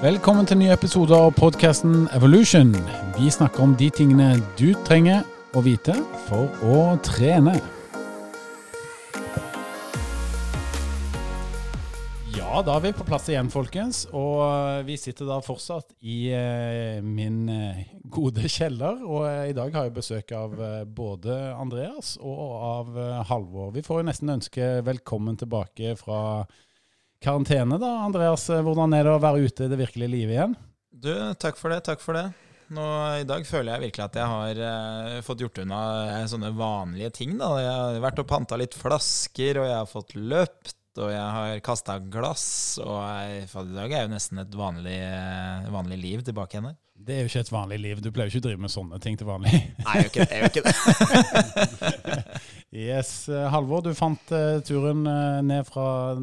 Velkommen til nye ny episode av podkasten Evolution. Vi snakker om de tingene du trenger å vite for å trene. Ja, da er vi på plass igjen, folkens. Og eh, vi sitter da fortsatt i eh, min eh, gode kjeller. Og i dag har jeg besøk av både Andreas og av Halvor. Vi får jo nesten ønske velkommen tilbake fra karantene, da. Andreas, eh, hvordan er det å være ute i det virkelige livet igjen? Du, takk for det, takk for det. Nå, I dag føler jeg virkelig at jeg har eh, fått gjort unna eh, sånne vanlige ting. da. Jeg har vært og panta litt flasker, og jeg har fått løpt, og jeg har kasta glass. Og jeg, i dag er jo nesten et vanlig, eh, vanlig liv tilbake igjen her. Det er jo ikke et vanlig liv. Du pleier jo ikke å drive med sånne ting til vanlig. Nei, jeg gjør ikke det. Yes, eh, Halvor, du fant eh, turen eh, ned fra,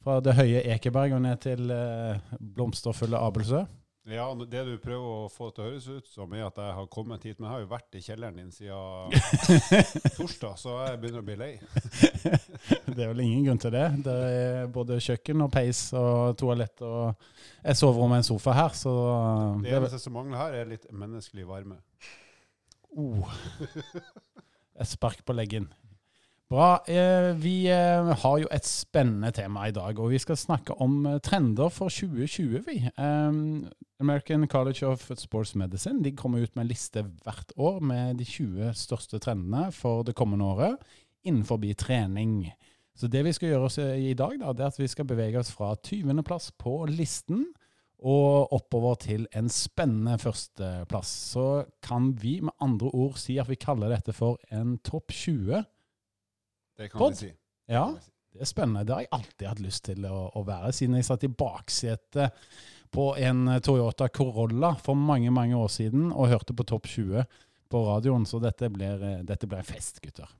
fra det høye Ekeberg og ned til eh, blomsterfulle Abelsø. Ja, Det du prøver å få til å høres ut som, er at jeg har kommet hit. Men jeg har jo vært i kjelleren din siden torsdag, så jeg begynner å bli lei. Det er vel ingen grunn til det. Det er både kjøkken og peis og toalett og et soverom og en sofa her, så Det det eneste som mangler her, er litt menneskelig varme. oh. Et spark på leggen. Bra. Eh, vi eh, har jo et spennende tema i dag, og vi skal snakke om eh, trender for 2020. vi. Um, American College of Sports Medicine de kommer ut med en liste hvert år med de 20 største trendene for det kommende året innenfor trening. Så det vi skal gjøre oss i dag, da, det er at vi skal bevege oss fra 20. plass på listen og oppover til en spennende førsteplass. Så kan vi med andre ord si at vi kaller dette for en topp 20. Det kan Pod? vi si. Ja, Det er spennende. Det har jeg alltid hatt lyst til å, å være, siden jeg satt i baksetet på en Toyota Corolla for mange, mange år siden og hørte på Topp 20 på radioen. Så dette blir, eh, dette blir fest, gutter.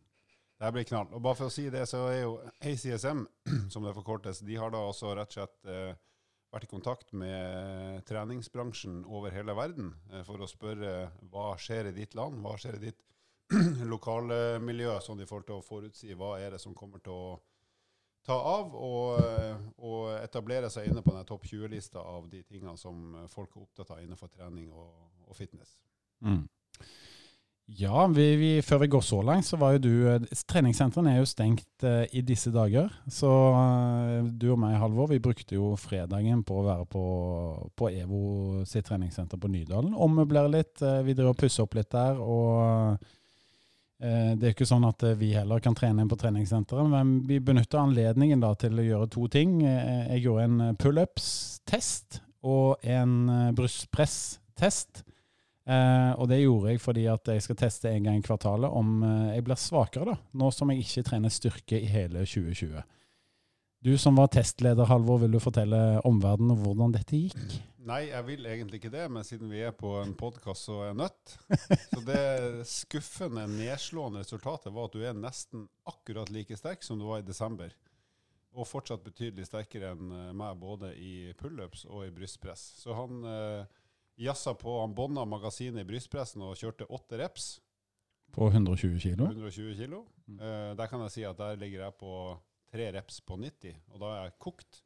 Det blir knall. Og bare for å si det, så er jo ACSM, som det forkortes, de har da også rett og slett eh, vært i kontakt med treningsbransjen over hele verden eh, for å spørre hva skjer i ditt land, hva skjer i ditt lokalmiljø, sånn i forhold til å forutsi hva er det som kommer til å ta av, og, eh, og etablere seg inne på den topp 20-lista av de tingene som folk er opptatt av innenfor trening og, og fitness. Mm. Ja, vi, vi, før vi går så langt, så var jo du eh, Treningssentrene er jo stengt eh, i disse dager. Så eh, du og meg, Halvor, vi brukte jo fredagen på å være på, på EVO sitt treningssenter på Nydalen. Ommøblere litt. Eh, vi driver og pusser opp litt der. Og det er ikke sånn at eh, vi heller kan trene inn på treningssenteret, men vi benytter anledningen til å gjøre to ting. Eh, jeg gjorde en pullups-test og en eh, brystpress-test. Eh, og det gjorde jeg fordi at jeg skal teste en gang i kvartalet om eh, jeg blir svakere, da, nå som jeg ikke trener styrke i hele 2020. Du som var testleder, Halvor, vil du fortelle omverdenen hvordan dette gikk? Nei, jeg vil egentlig ikke det, men siden vi er på en podkast, så er jeg nødt. Så det skuffende, nedslående resultatet var at du er nesten akkurat like sterk som du var i desember. Og fortsatt betydelig sterkere enn eh, meg, både i pullups og i brystpress. Så han eh, jazza på, han bånda magasinet i brystpressen og kjørte åtte reps. På 120 kilo? 120 kilo. Eh, der kan jeg si at der ligger jeg på tre reps på 90, og da er jeg kokt.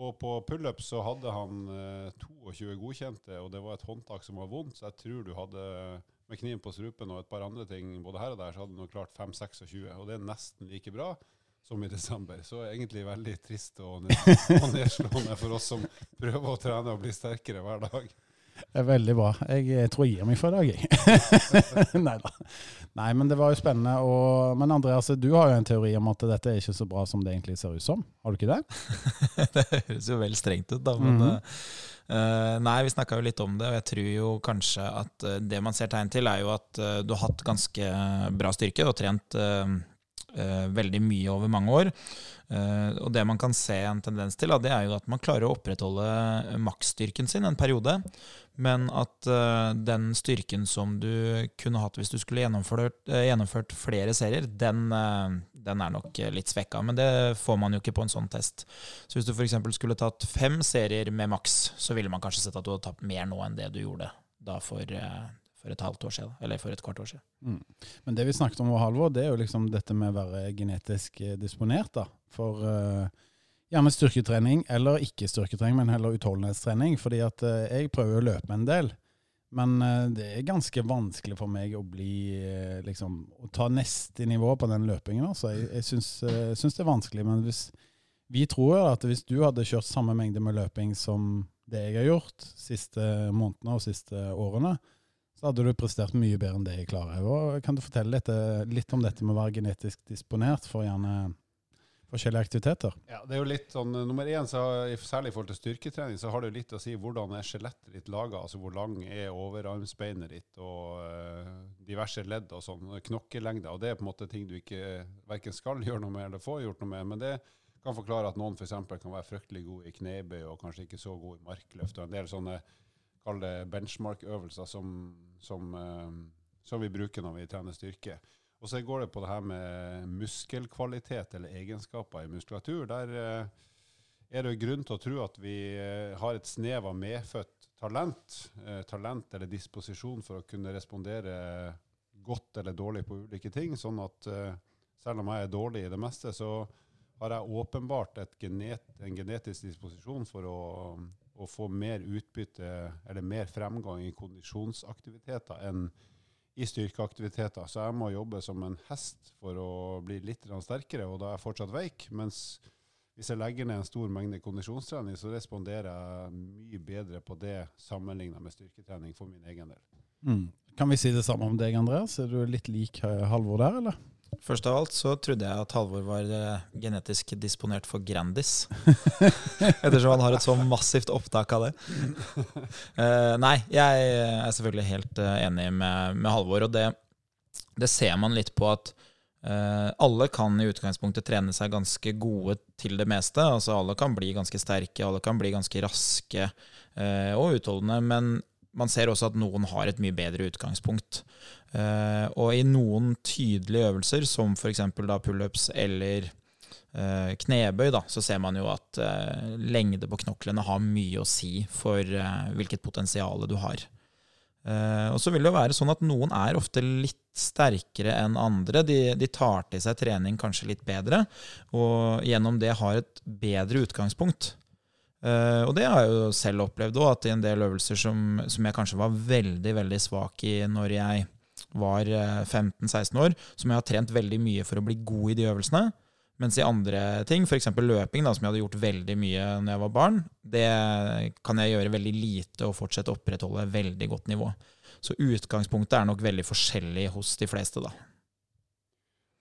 Og på pullup så hadde han eh, 22 godkjente, og det var et håndtak som var vondt, så jeg tror du hadde med kniven på strupen og et par andre ting både her og der, så hadde du klart 5-26, og det er nesten like bra som i desember. Så egentlig veldig trist og nedslående for oss som prøver å trene og bli sterkere hver dag. Det er veldig bra. Jeg, eh, tror jeg gir meg for i dag, jeg. Nei men det var jo spennende. Og, men Andreas, du har jo en teori om at dette er ikke så bra som det egentlig ser ut som. Har du ikke det? det høres jo vel strengt ut, da. Men mm -hmm. uh, nei, vi snakka jo litt om det, og jeg tror jo kanskje at eh, det man ser tegn til, er jo at eh, du har hatt ganske bra styrke. Du har trent eh, eh, veldig mye over mange år. Eh, og det man kan se en tendens til, det er jo at man klarer å opprettholde maksstyrken sin en periode, men at eh, den styrken som du kunne hatt hvis du skulle gjennomført, eh, gjennomført flere serier, den, eh, den er nok eh, litt svekka. Men det får man jo ikke på en sånn test. Så hvis du f.eks. skulle tatt fem serier med maks, så ville man kanskje sett at du hadde tatt mer nå enn det du gjorde da for, eh, for et halvt år siden, eller for et kvart år siden. Mm. Men det vi snakket om, Halvor, det er jo liksom dette med å være genetisk eh, disponert. da. For uh, gjerne styrketrening, eller ikke styrketrening, men heller utholdenhetstrening. Fordi at uh, jeg prøver å løpe en del. Men uh, det er ganske vanskelig for meg å bli liksom, å ta neste nivå på den løpingen. Altså. Jeg, jeg syns, syns det er vanskelig. Men hvis, vi tror jo at hvis du hadde kjørt samme mengde med løping som det jeg har gjort siste månedene og siste årene, så hadde du prestert mye bedre enn det jeg klarer. Og kan du fortelle litt, litt om dette med å være genetisk disponert for gjerne forskjellige aktiviteter? Ja, det er jo litt sånn, Nummer én, så, særlig i forhold til styrketrening, så har det jo litt å si hvordan er skjelettet ditt laga. Altså hvor lang er overarmsbeinet ditt og uh, diverse ledd og sånn. Knokkelengde. Og det er på en måte ting du ikke verken skal gjøre noe med eller får gjort noe med. Men det kan forklare at noen f.eks. kan være fryktelig god i knebøy og kanskje ikke så god i markløft. og en del sånne kall det benchmark-øvelser som, som, uh, som vi bruker når vi trener styrke. Og så går det på det her med muskelkvalitet eller egenskaper i muskulatur. Der eh, er det grunn til å tro at vi eh, har et snev av medfødt talent, eh, talent eller disposisjon for å kunne respondere godt eller dårlig på ulike ting. Sånn at selv om jeg er dårlig i det meste, så har jeg åpenbart genet, en genetisk disposisjon for å, å, få mer utbytte eller mer fremgang i kondisjonsaktiviteter enn i styrkeaktiviteter. Så jeg må jobbe som en hest for å bli litt sterkere, og da er jeg fortsatt veik. Mens hvis jeg legger ned en stor mengde kondisjonstrening, så responderer jeg mye bedre på det sammenlignet med styrketrening for min egen del. Mm. Kan vi si det samme om deg, Andreas? Er du litt lik eh, Halvor der, eller? Først av alt så trodde jeg at Halvor var eh, genetisk disponert for Grandis. Ettersom han har et så massivt opptak av det. Uh, nei, jeg er selvfølgelig helt uh, enig med, med, Halvor. Og det, det, ser man litt på at uh, alle kan i utgangspunktet trene seg ganske gode til det meste. Altså Alle kan bli ganske sterke, alle kan bli ganske raske og utholdende. Men man ser også at noen har et mye bedre utgangspunkt. Uh, og i noen tydelige øvelser, som f.eks. pullups eller uh, knebøy, da, så ser man jo at uh, lengde på knoklene har mye å si for hvilket potensial du har. og så vil det jo være sånn at noen er ofte litt sterkere enn andre. De, de, tar til seg trening kanskje litt bedre, og gjennom det har et bedre utgangspunkt. Uh, og det har jeg jo selv opplevd òg, at i en del øvelser som, som, jeg kanskje var veldig veldig svak i når jeg var 15-16 eh, år, som jeg har trent veldig mye for å bli god i de øvelsene. Mens i andre ting, f.eks. løping, da, som jeg hadde gjort veldig mye når jeg var barn, det kan jeg gjøre veldig lite og fortsette å opprettholde veldig godt nivå. Så utgangspunktet er nok veldig forskjellig hos de fleste, da.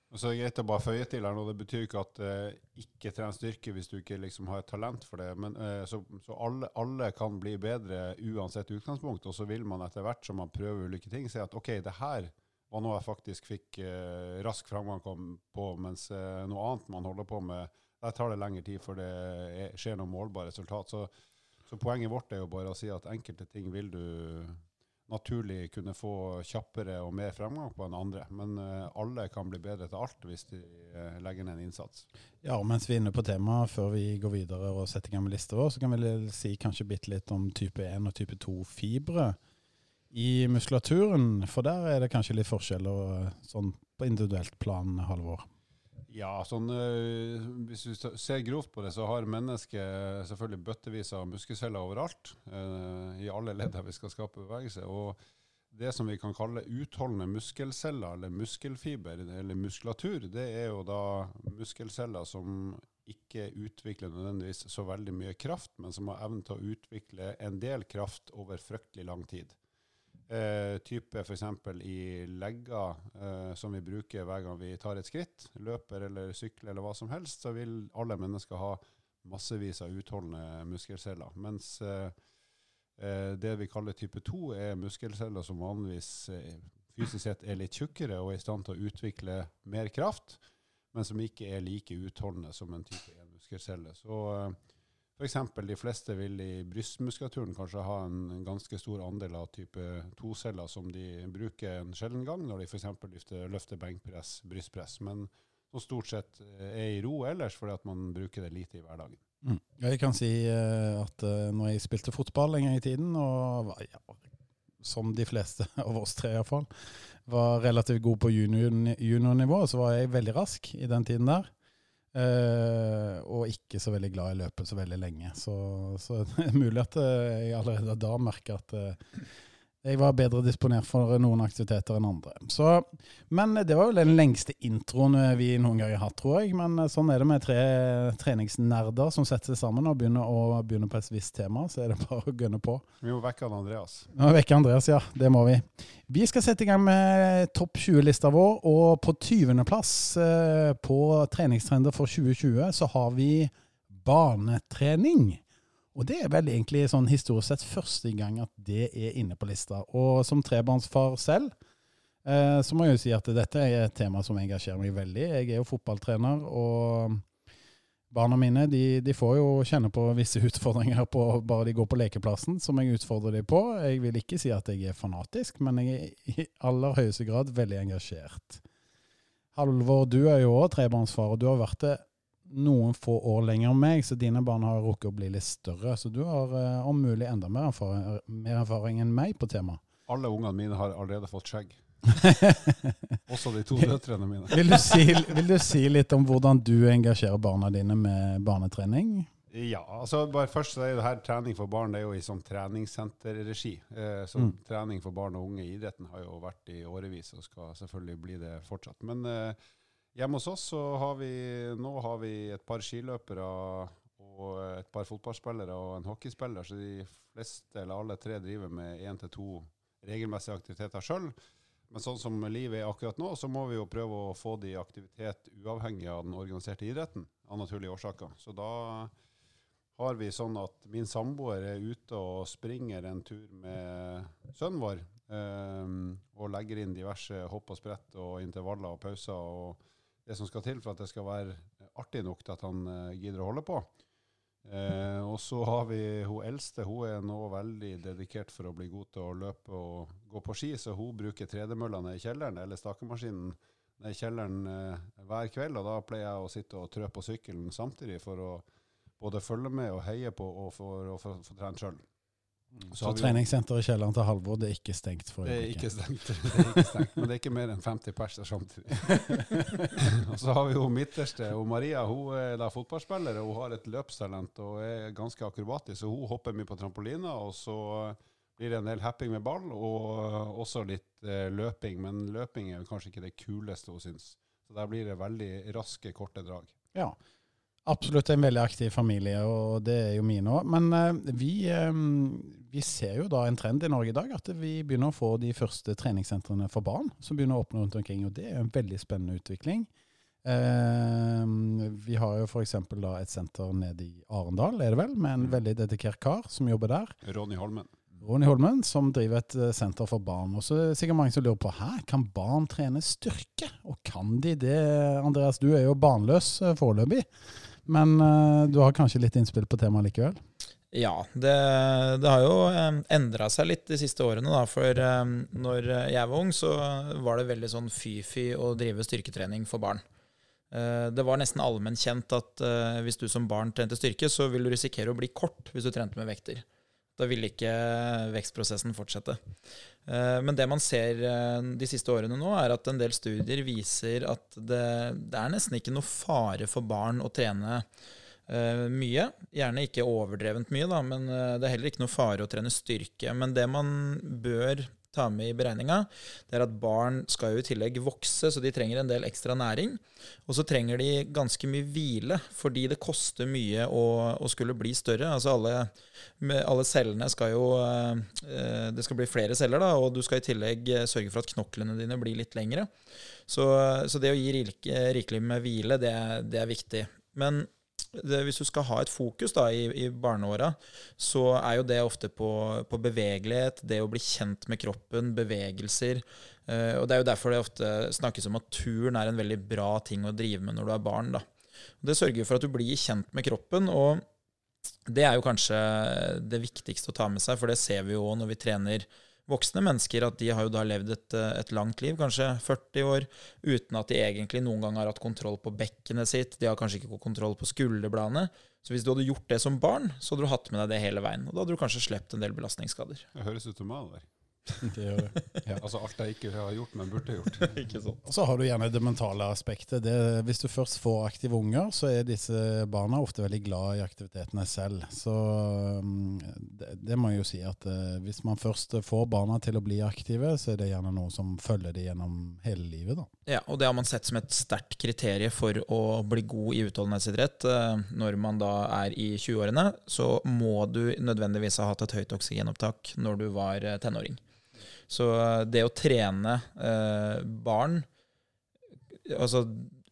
Og så er det greit å bare føye til her nå, Det betyr ikke at eh, ikke tren styrke hvis du ikke liksom har et talent for det. Men, eh, så, så alle, alle, kan bli bedre uansett utgangspunkt. Og så vil man etter hvert som man prøver ulike ting, si at OK, det her var noe jeg faktisk fikk eh, rask framgang på, mens noe annet man holder på med, der tar det lengre tid før det er, skjer noe målbart resultat. Så, så poenget vårt er jo bare å si at enkelte ting vil du naturlig kunne få kjappere og mer fremgang på enn andre. Men uh, alle kan bli bedre til alt hvis de uh, legger ned en innsats. Ja, og Mens vi er inne på temaet, før vi går videre og setter i gang med lista vår, så kan vi si kanskje bitte litt om type 1 og type 2-fibre i muskulaturen. For der er det kanskje litt forskjeller eh, sånn på individuelt plan, Halvor. Ja, sånn, øh, hvis du ser grovt på det, så har mennesket selvfølgelig bøttevis av muskelceller overalt. Øh, I alle ledd der vi skal skape bevegelse. Og det som vi kan kalle utholdende muskelceller, eller muskelfiber, eller muskulatur, det er jo da muskelceller som ikke utvikler nødvendigvis så veldig mye kraft, men som har evnen til å utvikle en del kraft over fryktelig lang tid. Eh, type f.eks. i legger eh, som vi bruker hver gang vi tar et skritt, løper eller sykler eller hva som helst, så vil alle mennesker ha massevis av utholdende muskelceller. Mens eh, eh det vi kaller type 2, er muskelceller som vanligvis eh, fysisk sett er litt tjukkere og er i stand til å utvikle mer kraft, men som ikke er like utholdende som en type 1-muskelcelle. Så eh, F.eks. de fleste vil i brystmuskulaturen kanskje ha en ganske stor andel av type 2-celler som de bruker en sjelden gang når de f.eks. løfter, løfter benkpress, brystpress, men som stort sett er i ro ellers fordi at man bruker det lite i hverdagen. Mm. Jeg kan si uh, at uh, når jeg spilte fotball en gang i tiden, og ja, som de fleste av oss tre iallfall, var relativt god på juniornivå, junior så var jeg veldig rask i den tiden der. Eh, og ikke så veldig glad i løpet så veldig lenge. Så, så det er mulig at eh, jeg allerede da merker at eh, jeg var bedre disponert for noen aktiviteter enn andre. Så, men det var vel den lengste introen vi noen gang har hatt, tror jeg. Men sånn er det med tre treningsnerder som setter seg sammen og begynner, å, begynner på et visst tema. Så er det bare å gønne på. Vi må vekke Andreas. Vi må vekke Andreas, ja. Det må vi. Vi skal sette i gang med topp 20-lista vår, og på 20.-plass eh, på treningstrender for 2020 så har vi banetrening. Og det er vel egentlig sånn historisk sett første gang at det er inne på lista. Og som trebarnsfar selv, eh, så må jeg jo si at dette er et tema som engasjerer meg veldig. Jeg er jo fotballtrener, og barna mine de, de får jo kjenne på visse utfordringer på bare de går på lekeplassen, som jeg utfordrer dem på. Jeg vil ikke si at jeg er fanatisk, men jeg er i aller høyeste grad veldig engasjert. Halvor, du er jo òg trebarnsfar, og du har vært det noen få år lenger enn meg, så dine barn har rukket å bli litt større. Så du har eh, om mulig enda mer erfaring, mer erfaring enn meg på temaet. Alle ungene mine har allerede fått skjegg. Også de to døtrene mine. Vil du, si, vil du si litt om hvordan du engasjerer barna dine med barnetrening? Ja, altså bare først så er det her trening for barn det er jo i sånn treningssenterregi. Eh, så Mm. trening for barn og unge i idretten har jo vært i årevis og skal selvfølgelig bli det fortsatt. Men eh, hjemme hos oss så har vi nå har vi et par skiløpere og et par fotballspillere og en hockeyspiller, så de fleste eller alle tre driver med én til to regelmessige aktiviteter sjøl. Men sånn som livet er akkurat nå, så må vi jo prøve å få de i aktivitet uavhengig av den organiserte idretten, av naturlige årsaker. Så da har vi sånn at min samboer er ute og springer en tur med sønnen vår, eh, og legger inn diverse hopp og sprett og intervaller og pauser og det som skal til for at det skal være artig nok til at han eh, gidder å holde på. Eh, og så har vi hun eldste, hun er nå veldig dedikert for å bli god til å løpe og gå på ski, så hun bruker tredemølla i kjelleren, eller stakemaskinen i kjelleren eh, hver kveld, og da pleier jeg å sitte og trø på sykkelen samtidig for å både følge med og heie på og for å få trent sjøl. Så, har treningssenteret i kjelleren til Halvor det er ikke stengt for Det er øyeblikket. ikke stengt, det er ikke stengt men det er ikke mer enn 50 pers der samtidig. og så har vi jo midterste, og Maria hun er da fotballspiller, og hun har et løpstalent og er ganske akrobatisk, så hun hopper mye på trampolina, og så blir det en del happing med ball, og også litt eh, løping, men løping er kanskje ikke det kuleste hun syns. Så der blir det veldig raske, korte drag. Ja. Absolutt en veldig aktiv familie, og det er jo mine òg. Men eh, vi, eh, vi ser jo da en trend i Norge i dag, at vi begynner å få de første treningssentrene for barn som begynner å åpne rundt omkring. Og det er en veldig spennende utvikling. Eh, vi har jo f.eks. et senter nede i Arendal, er det vel, med en veldig dedikert kar som jobber der. Ronny Holmen. Ronny Holmen, som driver et eh, senter for barn. Og så er det sikkert mange som lurer på hæ, kan barn trene styrke? Og kan de det? Andreas, du er jo barnløs eh, foreløpig, men eh, du har kanskje litt innspill på temaet likevel? Ja, det, det har jo endra seg litt de siste årene. Da, for eh, når jeg var ung, så var det veldig sånn fy-fy å drive styrketrening for barn. Eh, Det var nesten allmenn kjent at eh, hvis du som barn trente styrke, så ville du risikere å bli kort hvis du trente med vekter. Da ville ikke vekstprosessen fortsette. Eh, Men det man ser eh, de siste årene nå, er at en del studier viser at det, det er nesten ikke noe fare for barn å trene eh, mye. Gjerne ikke overdrevent mye, da, men det er heller ikke noe fare å trene styrke. Men det man bør ta med i beregninga, det er at barn skal jo i tillegg vokse, så de trenger en del ekstra næring. Og så trenger de ganske mye hvile, fordi det koster mye å, å skulle bli større. Altså alle, alle cellene skal jo eh, Det skal bli flere celler, da, og du skal i tillegg eh, sørge for at knoklene dine blir litt lengre. Så, så det å gi rikelig med hvile, det, det er viktig. Men det, hvis du skal ha et fokus da, i, i barneåra, så er jo det ofte på, på bevegelighet, det å bli kjent med kroppen, bevegelser. Eh, og Det er jo derfor det ofte snakkes om at turen er en veldig bra ting å drive med når du er barn. Da. Det sørger for at du blir kjent med kroppen, og det er jo kanskje det viktigste å ta med seg, for det ser vi jo når vi trener voksne mennesker, at de har jo da levd et, eh, et langt liv, kanskje 40 år, uten at de egentlig noen gang har hatt kontroll på bekkenet sitt. De har kanskje ikke kontroll på skulderbladene. Så hvis du hadde gjort det som barn, så hadde du hatt med deg det hele veien. Og da hadde du kanskje sluppet en del belastningsskader. Det høres ut som meg, det der. Det gjør det. Ja. Altså alt jeg ikke har gjort, men burde gjort. Ikke sant? Og så har du gjerne det mentale aspektet. Det, hvis du først får aktive unger, så er disse barna ofte veldig glad i aktivitetene selv. Så um, det, det må jeg jo si at eh, hvis man først får barna til å bli aktive, så er det gjerne noe som følger dem gjennom hele livet. da. Ja, og det har man sett som et sterkt kriterium for å bli god i utholdenhetsidrett. Eh, Når man da er i 20-årene, så må du nødvendigvis ha hatt et høyt oksygenopptak når du var eh, tenåring. Så eh, det å trene eh, barn, altså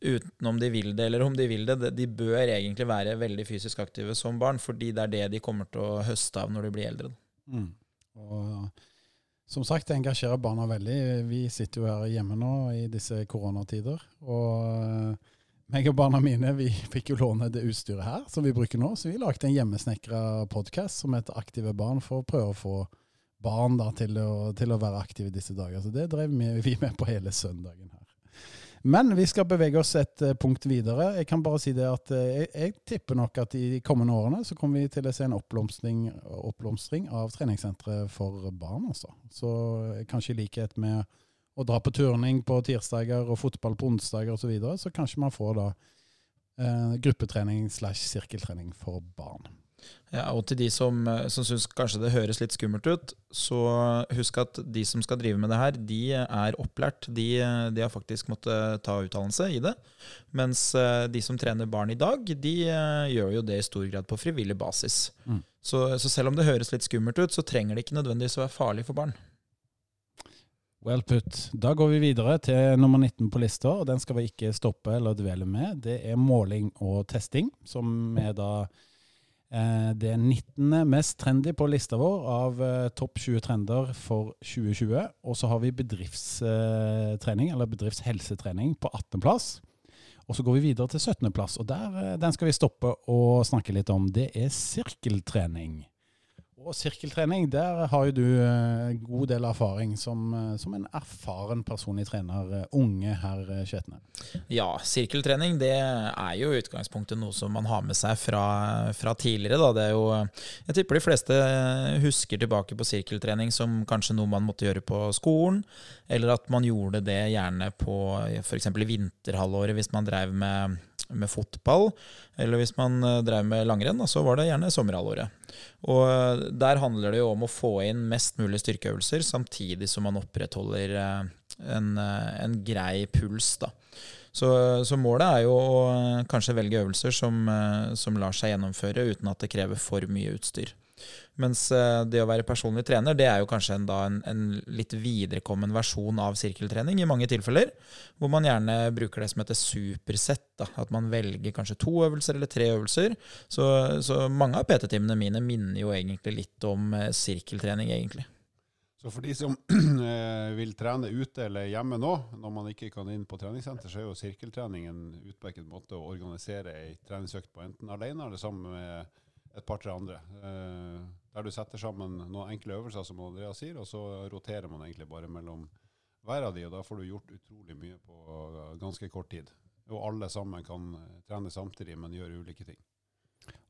utenom de vil det eller om de vil det- de bør egentlig være veldig fysisk aktive som barn, fordi det er det de kommer til å høste av når de blir eldre. Mm. Og som sagt, det engasjerer barna veldig. Vi sitter jo her hjemme nå i disse koronatider. Og eh, meg og barna mine vi fikk jo låne det utstyret her som vi bruker nå. Så vi lagde en hjemmesnekra podkast som heter Aktive barn, for å prøve å få barn da til å, til å være aktive disse dager. Så det drev vi, med på hele søndagen her. Men vi skal bevege oss et eh, punkt videre. Jeg kan bare si det at eh, jeg, jeg tipper nok at i de kommende årene så kommer vi til å se en oppblomstring, av treningssentre for barn. Også. Så eh, kanskje i likhet med å dra på turning på tirsdager og fotball på onsdager osv., så, videre, så kanskje man får da eh, gruppetrening slash sirkeltrening for barn. Ja, og til de som, eh, som syns kanskje det høres litt skummelt ut, så husk at de som skal drive med det her, de er opplært. De, de har faktisk måttet ta utdannelse i det. Mens eh, de som trener barn i dag, de eh, gjør jo det i stor grad på frivillig basis. Mm. Så, så selv om det høres litt skummelt ut, så trenger det ikke nødvendigvis å være farlig for barn. Well put. Da går vi videre til nummer 19 på lista, og den skal vi ikke stoppe eller dvele med. Det er måling og testing, som er da eh, er 19. mest trendy på lista vår av eh, topp 20 trender for 2020. Og så har vi bedriftstrening, eller bedriftshelsetrening, på 18. plass. Og så går vi videre til 17. plass, og der, eh, den skal vi stoppe og snakke litt om. Det er sirkeltrening. Og sirkeltrening, der har jo du eh, god del erfaring som, eh, som en erfaren personlig trener, eh, unge herr eh, Skjetne. Ja, sirkeltrening det er jo i utgangspunktet noe som man har med seg fra, fra tidligere. Da. Det er jo, jeg tipper de fleste husker tilbake på sirkeltrening som kanskje noe man måtte gjøre på skolen, eller at man gjorde det gjerne på f.eks. vinterhalvåret hvis man drev med, med fotball, eller hvis man eh, drev med langrenn, så var det gjerne sommerhalvåret. Og eh, der handler det jo om å få inn mest mulig styrkeøvelser, samtidig som man opprettholder eh, en, en grei puls. da. Så, så målet er jo å kanskje velge øvelser som, som lar seg gjennomføre uten at det krever for mye utstyr. Mens eh, det å være personlig trener, det er jo kanskje en, da en, en litt viderekommen versjon av sirkeltrening i mange tilfeller. Hvor man gjerne bruker det som heter supersett. At man velger kanskje to øvelser eller tre øvelser. Så, så mange av PT-timene mine minner jo egentlig litt om eh, sirkeltrening, egentlig. Så for de som eh, vil trene ute eller hjemme nå, når man ikke kan inn på treningssenter, så er jo sirkeltrening en utmerket måte å organisere ei treningsøkt på, enten alene eller sammen med et par-tre andre. Eh, der du setter sammen noen enkle øvelser, som Andreas sier, og så roterer man egentlig bare mellom hver av de, og da får du gjort utrolig mye på eh, ganske kort tid. Og alle sammen kan eh, trene samtidig, men gjøre ulike ting.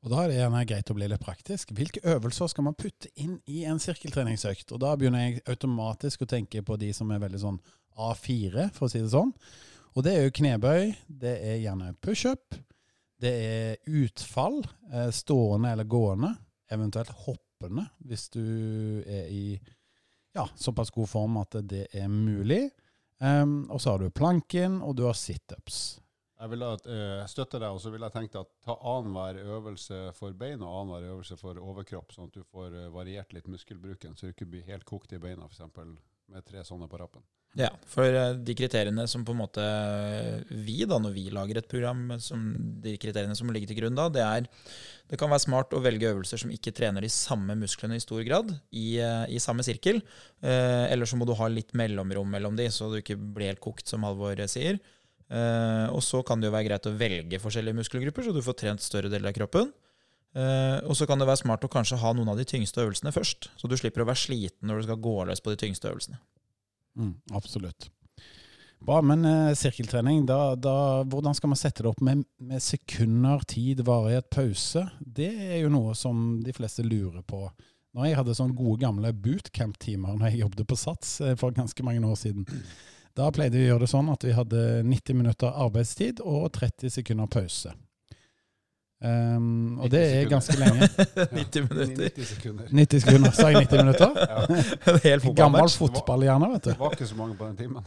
Og Da er det gjerne greit å bli litt praktisk. Hvilke øvelser skal man putte inn i en sirkeltreningsøkt? Og Da begynner jeg automatisk å tenke på de som er veldig sånn A4, for å si det sånn. Og det er jo knebøy, det er gjerne pushup, det er utfall, eh, stående eller gående, eventuelt hoppende, hvis du er i ja, såpass god form at det er mulig. Um, og så har du planken, og du har situps. Jeg vil uh, støtte deg, og så vil jeg tenke at ta annenhver øvelse for bein og annenhver øvelse for overkropp, sånn at du får uh, variert litt muskelbruken, så du ikke blir helt kokt i beina, f.eks. med tre sånne på rappen. Ja, for eh, de kriteriene som på en måte vi, da, når vi lager et program, som de kriteriene som ligger til grunn da, det er Det kan være smart å velge øvelser som ikke trener de samme musklene i stor grad i, eh, i samme sirkel. Eh, eller så må du ha litt mellomrom mellom de, så du ikke blir helt kokt, som Halvor sier. Eh, og så kan det jo være greit å velge forskjellige muskelgrupper, så du får trent større deler av kroppen. Eh, og så kan det være smart å kanskje ha noen av de tyngste øvelsene først, så du slipper å være sliten når du skal gå løs på de tyngste øvelsene. Mm, absolutt. Bra, men uh, sirkeltrening, da, da, hvordan skal man sette det opp med, med, sekunder, tid, varighet, pause? Det er jo noe som de fleste lurer på Når jeg hadde sånne gode gamle bootcamp-timer når jeg jobbet på Sats eh, for ganske mange år siden, da pleide vi å gjøre det sånn at vi hadde 90 minutter arbeidstid og 30 sekunder pause. Um, og det er ganske lenge. 90 minutter. 90 sekunder. 90 sekunder, sa jeg 90 minutter? Ja. En hel Gammel fotballhjerne, vet du. Det var ikke så mange på den timen.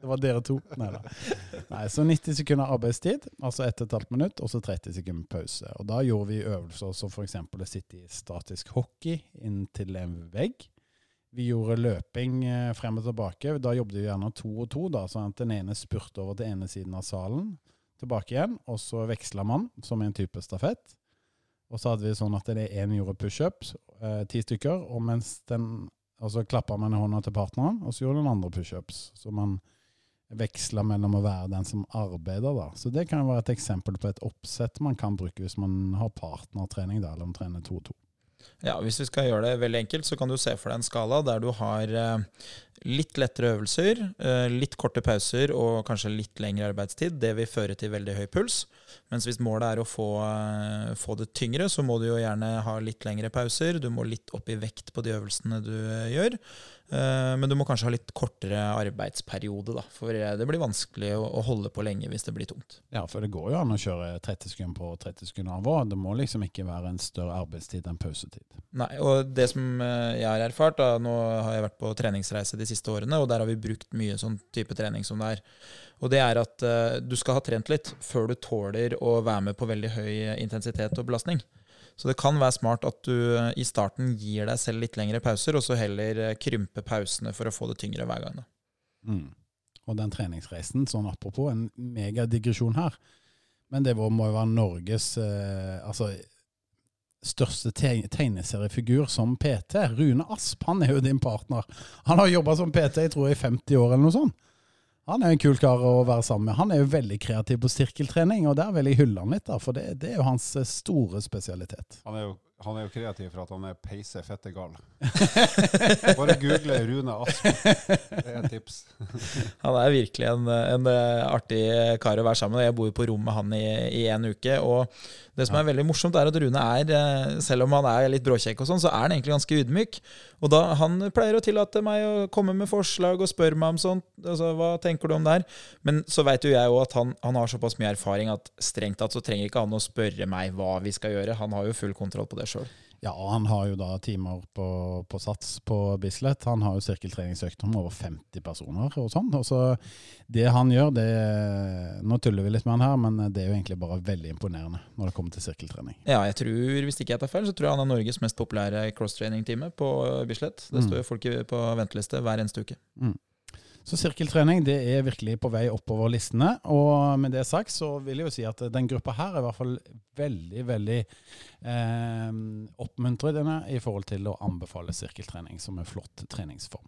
Det var dere to. Neida. Nei, så 90 sekunder arbeidstid, altså 1 12 minutt, og så 30 sekunder pause. Og da gjorde vi øvelser som f.eks. å sitte i statisk hockey inntil en vegg. Vi gjorde løping eh, frem og tilbake. Da jobbet vi gjerne to og to, da, sånn at den ene spurte over til ene siden av salen, tilbake igjen, og så veksla man, som en type stafett. Og så hadde vi sånn at det én gjorde pushups, eh, ti stykker, og mens den og så klappa man i hånda til partneren, og så gjorde den andre pushups. Så man veksla mellom å være den som arbeider, da. Så det kan jo være et eksempel på et oppsett man kan bruke hvis man har partnertrening, da, eller om trener 2-2. Ja, Hvis vi skal gjøre det veldig enkelt, så kan du se for deg en skala der du har eh, litt lettere øvelser, eh, litt korte pauser og kanskje litt lengre arbeidstid. Det vil føre til veldig høy puls. Mens hvis målet er å få, eh, få det tyngre, så må du jo gjerne ha litt lengre pauser. Du må litt opp i vekt på de øvelsene du gjør. Eh, Men du må kanskje ha litt kortere arbeidsperiode, da. For eh, det blir vanskelig å holde på lenge hvis det blir tungt. Ja, for det går jo an å kjøre 30 sekunder på 30 sekunder av. Det må liksom ikke være en større arbeidstid enn pausetid. Nei, og det som eh, jeg har erfart, da, nå har jeg vært på treningsreise de siste årene, og der har vi brukt mye sånn type trening som det er. Og det er at du skal ha trent litt før du tåler å være med på veldig høy intensitet og belastning. Så det kan være smart at du eh, i starten gir deg selv litt lengre pauser, og så heller eh, krympe pausene for å få det tyngre hver gang. Mm. Og den treningsreisen, sånn apropos, en megadigresjon her. Men det må jo være Norges eh, altså, største te tegneseriefigur som PT. Rune Asp, han er jo din partner. Han har jobba som PT jeg tror i 50 år eller noe sånt. Han er en kul kar å være sammen med. Han er jo veldig kreativ på styrkeltrening, og der vil jeg hylle han litt, da, for det, det er jo hans eh, store spesialitet. Han er jo, han er jo kreativ for at han er peise fettegal. Bare google Rune Aspen. Det er et tips. Han er virkelig en, en eh, artig kar å være sammen med. Jeg bor jo på rom med han i, i en uke. Og det som er veldig morsomt, er at Rune er, eh, selv om han er litt bråkjekk, og sånn, så er han egentlig ganske ydmyk. Og da, Han pleier å tillate meg å komme med forslag og spørre meg om sånt. Altså, hva tenker du om det her? Men så vet jo jeg òg at han, han har såpass mye erfaring at strengt tatt så trenger ikke han å spørre meg hva vi skal gjøre. Han har jo full kontroll på det sjøl. Ja, og han har jo da timer på, på Sats på Bislett. Han har jo sirkeltreningsøkt om over 50 personer og sånn. Og så det han gjør, det Nå tuller vi litt med han her, men det er jo egentlig bare veldig imponerende når det kommer til sirkeltrening. Ja, jeg tror, hvis ikke jeg tar feil, så tror jeg han er Norges mest populære crosstraining-time på Bislett. Det Mm. står jo folk på venteliste hver eneste uke. Så sirkeltrening det er virkelig på vei oppover listene. Og med det sagt så vil jeg jo si at den gruppa her er i hvert fall veldig, veldig eh, oppmuntrende i forhold til å anbefale sirkeltrening som en flott treningsform.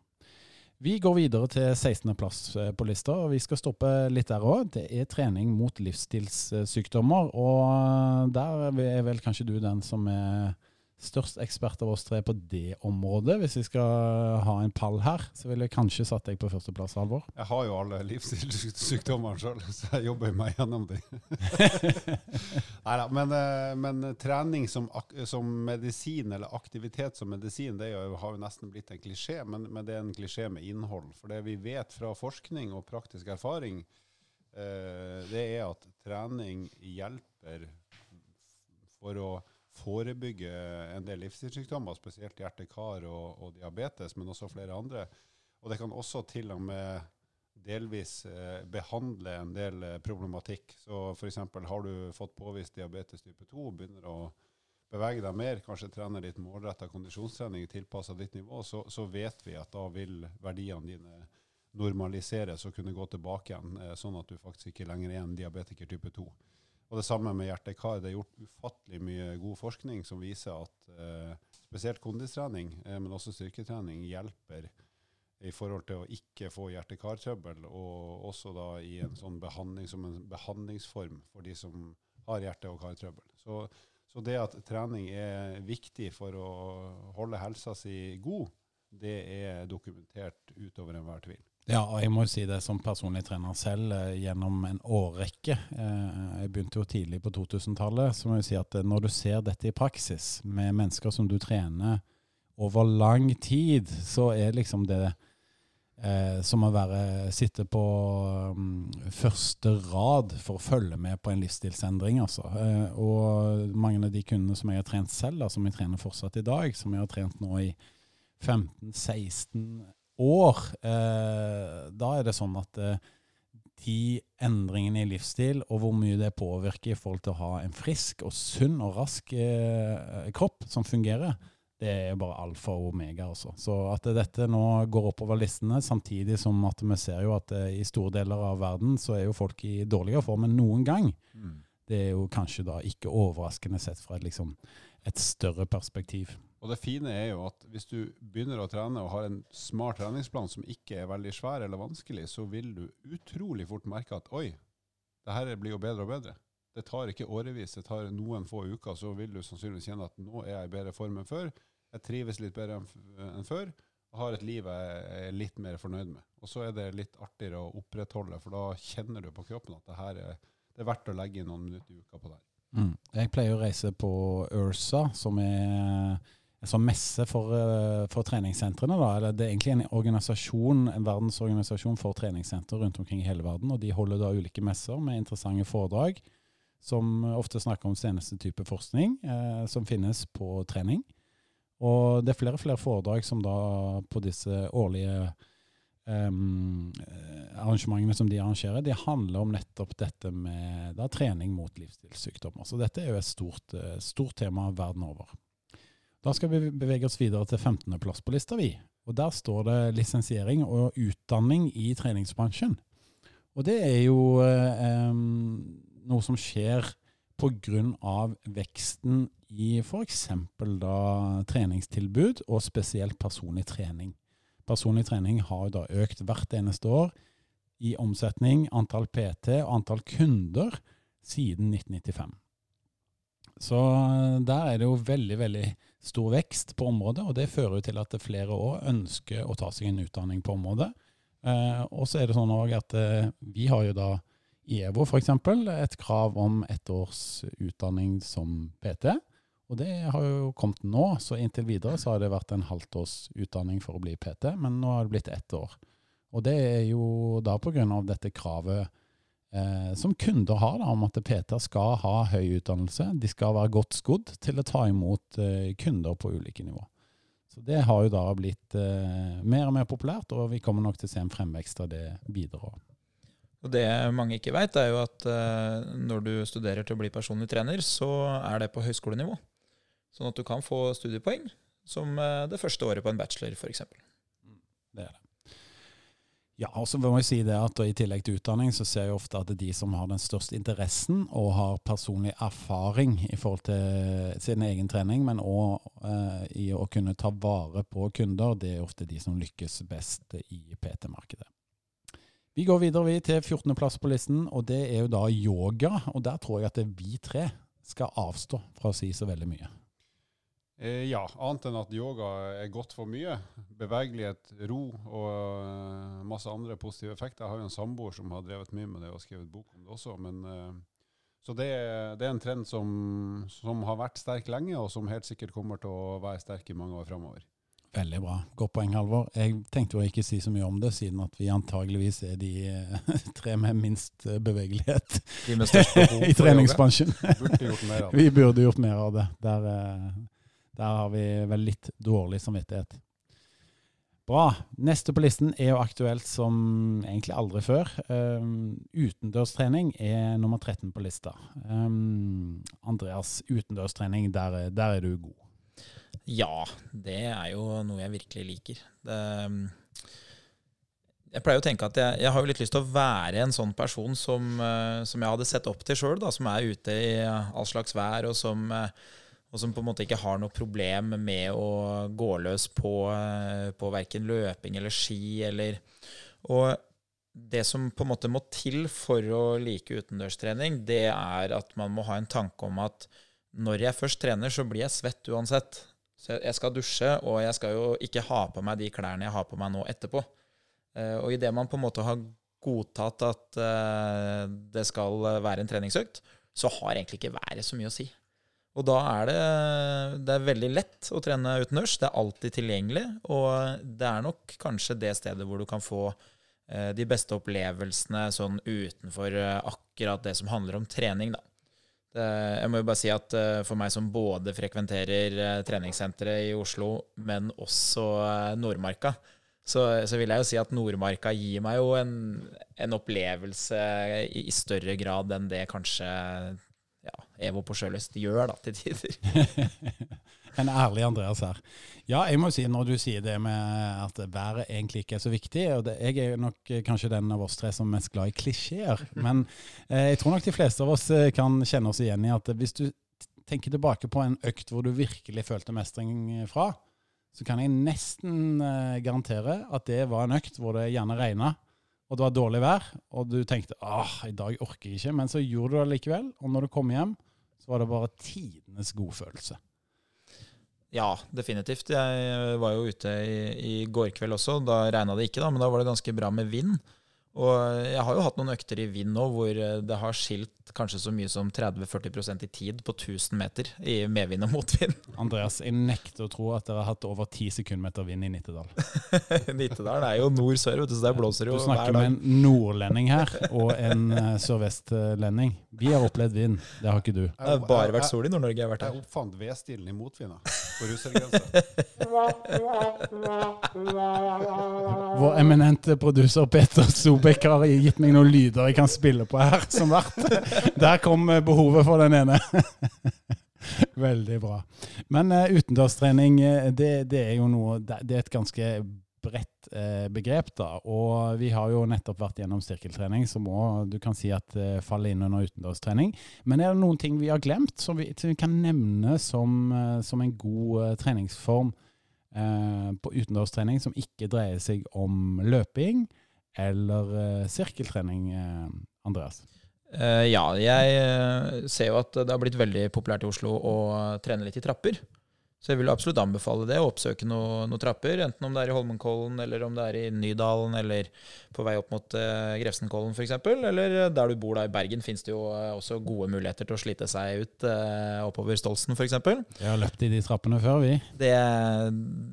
Vi går videre til 16.-plass på lista, og vi skal stoppe litt der òg. Det er trening mot livsstilssykdommer, og der er vel kanskje du den som er størst ekspert av oss tre på det området. Hvis vi skal ha en pall her, så ville jeg kanskje satt deg på førsteplass, Halvor. Jeg har jo alle livsstilssykdommene sjøl, så jeg jobber meg gjennom dem. Neida, men, eh, men trening som, som medisin, eller aktivitet som medisin, det jo, har jo nesten blitt en klisjé, men, men det er en klisjé med innhold. For det vi vet fra forskning og praktisk erfaring, eh, det er at trening hjelper for å forebygge en del livsstilssykdommer, spesielt hjerte-kar og, og diabetes, men også flere andre. Og det kan også til og med delvis eh, behandle en del eh, problematikk. Så f.eks. har du fått påvist diabetes type 2, begynner å bevege deg mer, kanskje trene litt målretta kondisjonstrening tilpassa ditt nivå, så, så vet vi at da vil verdiene dine normaliseres og kunne gå tilbake igjen, eh, sånn at du faktisk ikke lenger er en diabetiker type 2. Og det samme med hjerte-kar. Det er gjort ufattelig mye god forskning som viser at eh, spesielt kondistrening, eh, men også styrketrening, hjelper i forhold til å ikke få hjerte-kar-trøbbel, og også da i en sånn behandling som en behandlingsform for de som har hjerte- og kartrøbbel. Så, så det at trening er viktig for å holde helsa si god, det er dokumentert utover enhver tvil. Ja, og jeg må jo si det som personlig trener selv eh, gjennom en årrekke. Eh, jeg begynte jo tidlig på 2000-tallet. Så må jeg si at eh, når du ser dette i praksis, med mennesker som du trener over lang tid, så er liksom det eh, som å være, sitte på um, første rad for å følge med på en livsstilsendring. Altså. Eh, og mange av de kundene som jeg har trent selv, da, som jeg trener fortsatt i dag, som jeg har trent nå i 15-16 år, eh, da er det sånn at eh, de endringene i livsstil og hvor mye det påvirker i forhold til å ha en frisk og sunn og rask eh, kropp som fungerer, det er bare alfa og omega. Også. Så at dette nå går oppover listene, samtidig som at vi ser jo at i store deler av verden så er jo folk i dårligere form enn noen gang. Mm. Det er jo kanskje da ikke overraskende sett fra et, liksom, et større perspektiv. Og det fine er jo at hvis du begynner å trene og har en smart treningsplan som ikke er veldig svær eller vanskelig, så vil du utrolig fort merke at oi, det her blir jo bedre og bedre. Det tar ikke årevis, det tar noen få uker, så vil du sannsynligvis kjenne at nå er jeg i bedre form enn før. Jeg trives litt bedre enn før og har et liv jeg er litt mer fornøyd med. Og så er det litt artigere å opprettholde, for da kjenner du på kroppen at det her er, det er verdt å legge inn noen minutter i uka på det. Mm. Jeg pleier å reise på Ursa, som er sånn messe for, eh, for treningssentrene. Da. Det er egentlig en organisasjon, en verdensorganisasjon for treningssenter rundt omkring i hele verden. og De holder da ulike messer med interessante foredrag som ofte snakker om seneste type forskning eh, som finnes på trening. Og det er flere og flere foredrag som da på disse årlige um, arrangementene som de arrangerer, de handler om nettopp dette med da, trening mot livsstilssykdommer. Så dette er jo et stort, eh, stort tema verden over. Da skal vi bevege oss videre til 15.-plass på lista, vi. Og Der står det lisensiering og utdanning i treningsbransjen. Og det er jo eh, noe som skjer pga. veksten i f.eks. treningstilbud, og spesielt personlig trening. Personlig trening har da økt hvert eneste år i omsetning, antall PT og antall kunder siden 1995. Så der er det jo veldig, veldig stor vekst på området, og det fører jo til at flere òg ønsker å ta seg en utdanning på området. Eh, og så er det sånn òg at eh, vi har jo da i EVO f.eks. et krav om ett års utdanning som PT. Og det har jo kommet nå, så inntil videre så har det vært en halvt års utdanning for å bli PT, men nå har det blitt ett år. Og det er jo da av dette kravet eh, som kunder har, da, om at Peter skal ha høy utdannelse. De skal være godt skodd til å ta imot eh, kunder på ulike nivå. Så Det har jo da blitt eh, mer og mer populært, og vi kommer nok til å se en fremvekst av det videre. Og Det mange ikke veit, er jo at eh, når du studerer til å bli personlig trener, så er det på høyskolenivå. Sånn at du kan få studiepoeng som eh, det første året på en bachelor, f.eks. Det er det. Ja, og så må jeg si det at I tillegg til utdanning så ser jeg ofte at det er de som har den største interessen og har personlig erfaring i forhold til sin egen trening, men òg eh, i å kunne ta vare på kunder, det er ofte de som lykkes best i PT-markedet. Vi går videre vi til 14.-plass på listen, og det er jo da yoga. og Der tror jeg at vi tre skal avstå fra å si så veldig mye. Eh, ja, annet enn at yoga er godt for mye. Bevegelighet, ro og uh, masse andre positive effekter. Jeg har jo en samboer som har drevet mye med det og skrevet bok om det også. Men, uh, så det, det, er en trend som, som, har vært sterk lenge, og som helt sikkert kommer til å være sterk i mange år framover. Veldig bra. Godt poeng, Halvor. Jeg tenkte jo ikke si så mye om det, siden at vi antageligvis er de tre med minst bevegelighet med i treningsbransjen. Burde vi burde gjort mer av det. Der, der har vi vel litt dårlig samvittighet. Bra. Neste på listen er jo aktuelt som egentlig aldri før. Um, utendørstrening er nummer 13 på lista. Um, Andreas, utendørstrening, der, der, er du god. Ja, det er jo noe jeg virkelig liker. Det, jeg pleier å tenke at jeg, jeg, har jo litt lyst til å være en sånn person som, uh, som jeg hadde sett opp til sjøl, som er ute i all slags vær, og som uh, og som på en måte ikke har noe problem med å gå løs på, eh, på verken løping eller ski eller Og det som på en måte må til for å like utendørstrening, det er at man må ha en tanke om at når jeg først trener, så blir jeg svett uansett. Så jeg skal dusje, og jeg skal jo ikke ha på meg de klærne jeg har på meg nå etterpå. Eh, og idet man på en måte har godtatt at eh, det skal være en treningsøkt, så har egentlig ikke været så mye å si. Og da er det, det er veldig lett å trene utendørs. Det er alltid tilgjengelig. Og det er nok kanskje det stedet hvor du kan få eh, de beste opplevelsene sånn utenfor eh, akkurat det som handler om trening, da. Det, jeg må jo bare si at eh, for meg som både frekventerer uh, treningssenteret i Oslo, men også uh, Nordmarka, så, så, vil jeg jo si at Nordmarka gir meg jo en, en opplevelse i, i, større grad enn det kanskje ja, Evo på sjølyst gjør da, til tider. en ærlig Andreas her. Ja, jeg må si når du sier det med at været egentlig ikke er så viktig, og det, jeg er nok kanskje den av oss tre som er mest glad i klisjeer, men eh, jeg tror nok de fleste av oss eh, kan kjenne oss igjen i at hvis du tenker tilbake på en økt hvor du virkelig følte mestring fra, så kan jeg nesten eh, garantere at det var en økt hvor det gjerne regna og det var dårlig vær, og du tenkte ah, i dag orker jeg ikke, men så gjorde du det likevel. Og når du kom hjem, så var det bare tidenes godfølelse. Ja, definitivt. Jeg var jo ute i, i går kveld også. Da regna det ikke, da, men da var det ganske bra med vind. Og jeg har jo hatt noen økter i vind nå hvor det har skilt kanskje så mye som 30-40% i tid på 1000 meter i medvind og motvind. Andreas, jeg nekter å tro at dere har hatt over 10 sekundmeter vind i Nittedal. Nittedal er jo nord-sør, så der blåser det jo hver dag. Du snakker med en nordlending her og en uh, sørvestlending. Vi har opplevd vind, det har ikke du. Det har bare vært sol i Nord-Norge. Jeg har vært her. Jeg oppfant vedstilen i motvind på russergrensa. Vår eminente produser Peter Sobekk har gitt meg noen lyder jeg kan spille på her, som vert. Der kom eh, behovet for den ene. Veldig bra. Men uh, utendørstrening, eh, det, det, er jo noe Det er et ganske bredt eh, begrep, da. Og vi har jo nettopp vært gjennom sirkeltrening, som òg du kan si at eh, faller inn under utendørstrening. Men er det noen ting vi har glemt, som vi, som vi kan nevne som, uh, som en god treningsform på utendørstrening, som ikke dreier seg om løping eller sirkeltrening, Andreas? Ja, jeg ser jo at det har blitt veldig populært i Oslo å trene litt i trapper. Så jeg vil absolutt anbefale det, å oppsøke noen noe trapper. Enten om det er i Holmenkollen, eller om det er i Nydalen, eller på vei opp mot eh, Grefsenkollen f.eks. Eller der du bor da i Bergen, fins det jo eh, også gode muligheter til å slite seg ut eh, oppover Stolsen f.eks. Vi har løpt i de trappene før, vi. Det,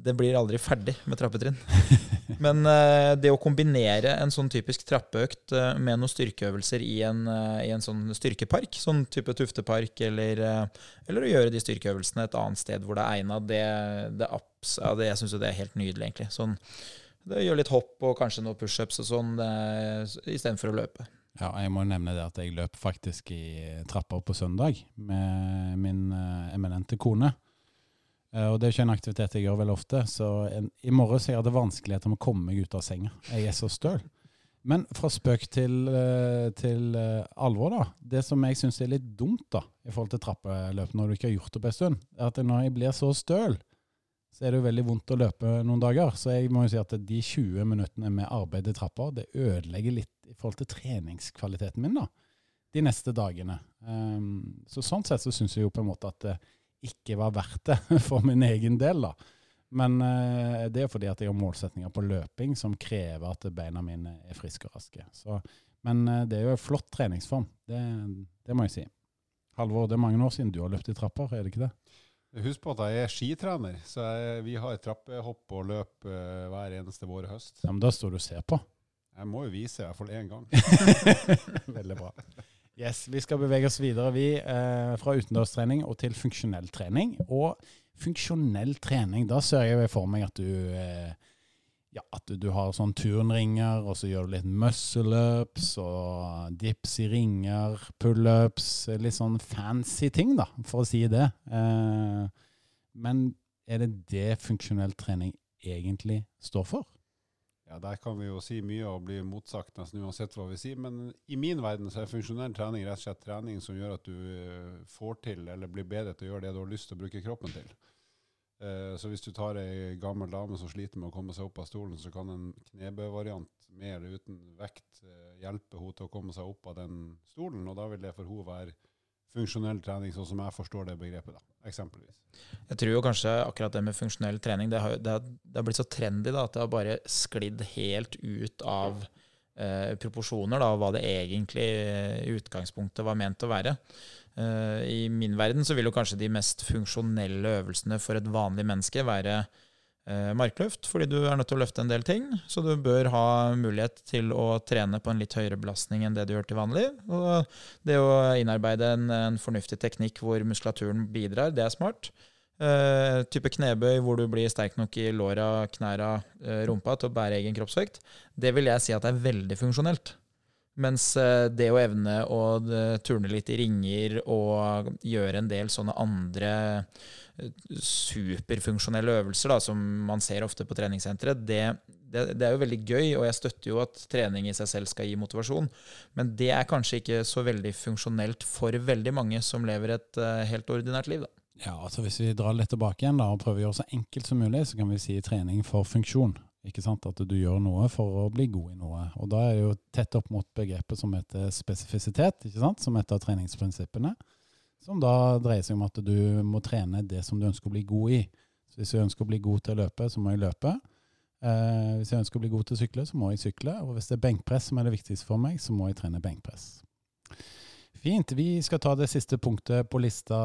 det blir aldri ferdig med trappetrinn. Men uh, det å kombinere en sånn typisk trappeøkt med noen styrkeøvelser i en, i en, sånn styrkepark, sånn type Tuftepark, eller, eller å gjøre de styrkeøvelsene et annet sted hvor det er egna, det, det, ja, det, jeg syns jo det er helt nydelig, egentlig. Sånn, det gjør litt hopp og kanskje noen pushups og sånn istedenfor å løpe. Ja, jeg må nevne det at jeg løp faktisk i trapper på søndag med min uh, eminente kone. Uh, og det er ikke en aktivitet jeg gjør veldig ofte, så en, i morgen så jeg hadde vanskeligheter med å komme meg ut av senga. Jeg er så støl. Men fra spøk til, uh, til alvor, da. Det som jeg syns er litt dumt da, i forhold til trappeløp når du ikke har gjort det på en stund, er at når jeg blir så støl, så er det jo veldig vondt å løpe noen dager. Så jeg må jo si at de 20 minuttene med arbeid i trappa, det ødelegger litt i forhold til treningskvaliteten min da, de neste dagene. Um, så sånn sett så syns jeg jo på en måte at det ikke var verdt det for min egen del, da. Men uh, det er fordi at jeg har målsetninger på løping som krever at beina mine er friske og raske. Så, men uh, det er jo en flott treningsform, det, det må jeg si. Halvor, det er mange år siden du har løpt i trapper, er det ikke det? Husk på at jeg er skitrener, så jeg, vi har trappehopp og løp uh, hver eneste vår og høst. Ja, Men da står du og ser på? Jeg må jo vise i hvert fall én gang. Veldig bra. Yes, Vi skal bevege oss videre vi, eh, fra utendørstrening og til funksjonell trening. Og funksjonell trening, da ser jeg for meg at du eh, ja, at du, har sånn turnringer, og så gjør du litt muscle-ups og dips i ringer, pullups Litt sånn fancy ting, da, for å si det. Eh, men er det det funksjonell trening egentlig står for? Ja, Der kan vi jo si mye og bli motsagt nesten uansett hva vi sier. Men i min verden så er funksjonell trening rett og slett trening som gjør at du eh, får til eller blir bedre til å gjøre det du har lyst til å bruke kroppen til. Eh, så hvis du tar ei gammel dame som sliter med å komme seg opp av stolen, så kan en knebøvariant med eller uten vekt eh, hjelpe henne til å komme seg opp av den stolen, og da vil det for henne være funksjonell trening, sånn som jeg forstår det begrepet, da, eksempelvis. Jeg tror jo kanskje akkurat det med funksjonell trening, det har, det har, det har blitt så trendy da, at det har bare sklidd helt ut av eh, proporsjoner, da, hva det egentlig eh, i utgangspunktet var ment å være. Eh, I min verden så vil jo kanskje de mest funksjonelle øvelsene for et vanlig menneske være eh, markløft, fordi du er nødt til å løfte en del ting. Så du bør ha mulighet til å trene på en litt høyere belastning enn det du gjør til vanlig. Og det å innarbeide en, en fornuftig teknikk hvor muskulaturen bidrar, det er smart. Uh, type knebøy hvor du blir sterk nok i låra, knæra, uh, rumpa til å bære egen kroppsvekt. Det vil jeg si at er veldig funksjonelt. Mens uh, det å evne å turne litt i ringer og gjøre en del sånne andre superfunksjonelle øvelser da, som man ser ofte på treningssenteret, det, det, det, er jo veldig gøy, og jeg støtter jo at trening i seg selv skal gi motivasjon. Men det er kanskje ikke så veldig funksjonelt for veldig mange som lever et uh, helt ordinært liv. da. Ja, altså Hvis vi drar litt tilbake igjen da, og prøver å gjøre så enkelt som mulig, så kan vi si trening for funksjon. Ikke sant? At du gjør noe for å bli god i noe. Og Da er det jo tett opp mot begrepet som heter spesifisitet, ikke sant? som et av treningsprinsippene. Som da dreier seg om at du må trene det som du ønsker å bli god i. Så Hvis jeg ønsker å bli god til å løpe, så må jeg løpe. Eh, hvis jeg ønsker å bli god til å sykle, så må jeg sykle. Og hvis det er benkpress som er det viktigste for meg, så må jeg trene benkpress. Fint. Vi skal ta det siste punktet på lista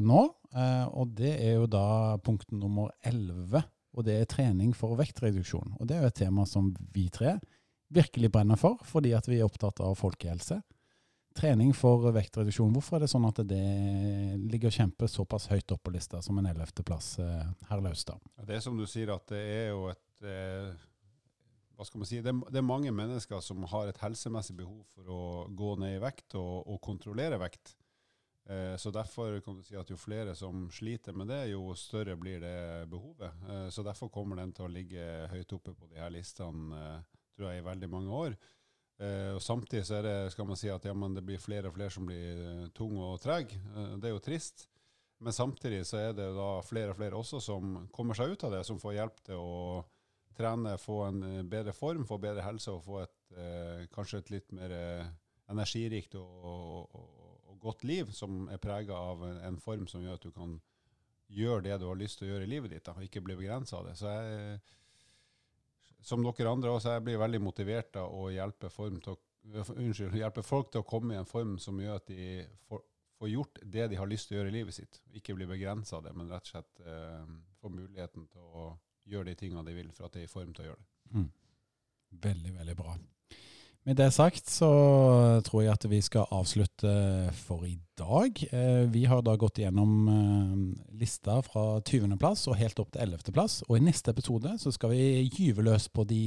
nå. Eh, og det er jo da punkt nummer 11. Og det er trening for vektreduksjon. Og det er jo et tema som vi tre virkelig brenner for, fordi at vi er opptatt av folkehelse trening for vektreduksjon. Hvorfor er det sånn at det ligger og kjemper såpass høyt opp på lista som en ellevteplass eh, her Laustad? Det er som du sier, at det er jo et eh, hva skal man si, det, det, er mange mennesker som har et helsemessig behov for å gå ned i vekt og, og kontrollere vekt. Eh, så Derfor kan du si at jo flere som sliter med det, jo større blir det behovet. Eh, så Derfor kommer den til å ligge høyt oppe på de her listene tror jeg, i veldig mange år. Eh, og Samtidig så er det, skal man si at ja, det blir flere og flere som blir uh, tung og treg. Uh, det er jo trist. Men samtidig så er det da flere og flere også som kommer seg ut av det, som får hjelp til å trene, få en bedre form, få bedre helse og få et, eh, kanskje et litt mer energirikt og, og, og, godt liv, som er prega av en, en, form som gjør at du kan gjøre det du har lyst til å gjøre i livet ditt, da, og ikke bli begrensa av det. Så jeg som dere andre også, jeg blir veldig motivert av å hjelpe, å, unnskyld, hjelpe, folk til å komme i en form som gjør at de får, får, gjort det de har lyst til å gjøre i livet sitt. Ikke bli begrensa av det, men rett og slett eh, få muligheten til å gjøre de tingene de vil for at de er i form til å gjøre det. Mm. Veldig, veldig bra. Med det sagt så tror jeg at vi skal avslutte for i dag. Eh, vi har da gått gjennom eh, lista fra 20.-plass og helt opp til 11.-plass. Og i neste episode så skal vi gyve løs på de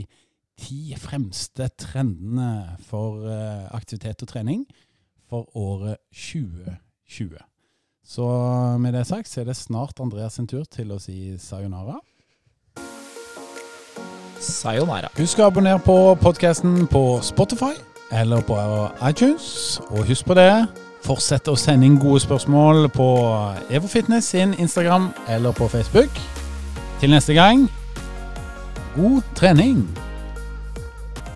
ti fremste trendene for eh, aktivitet og trening for året 2020. Så med det sagt så er det snart Andreas sin tur til å si sayonara. Sayonara. Husk å abonnere på podkasten på Spotify eller på iTunes. Og husk på det, fortsett å sende inn gode spørsmål på EvoFitness sin Instagram eller på Facebook. Til neste gang, god trening!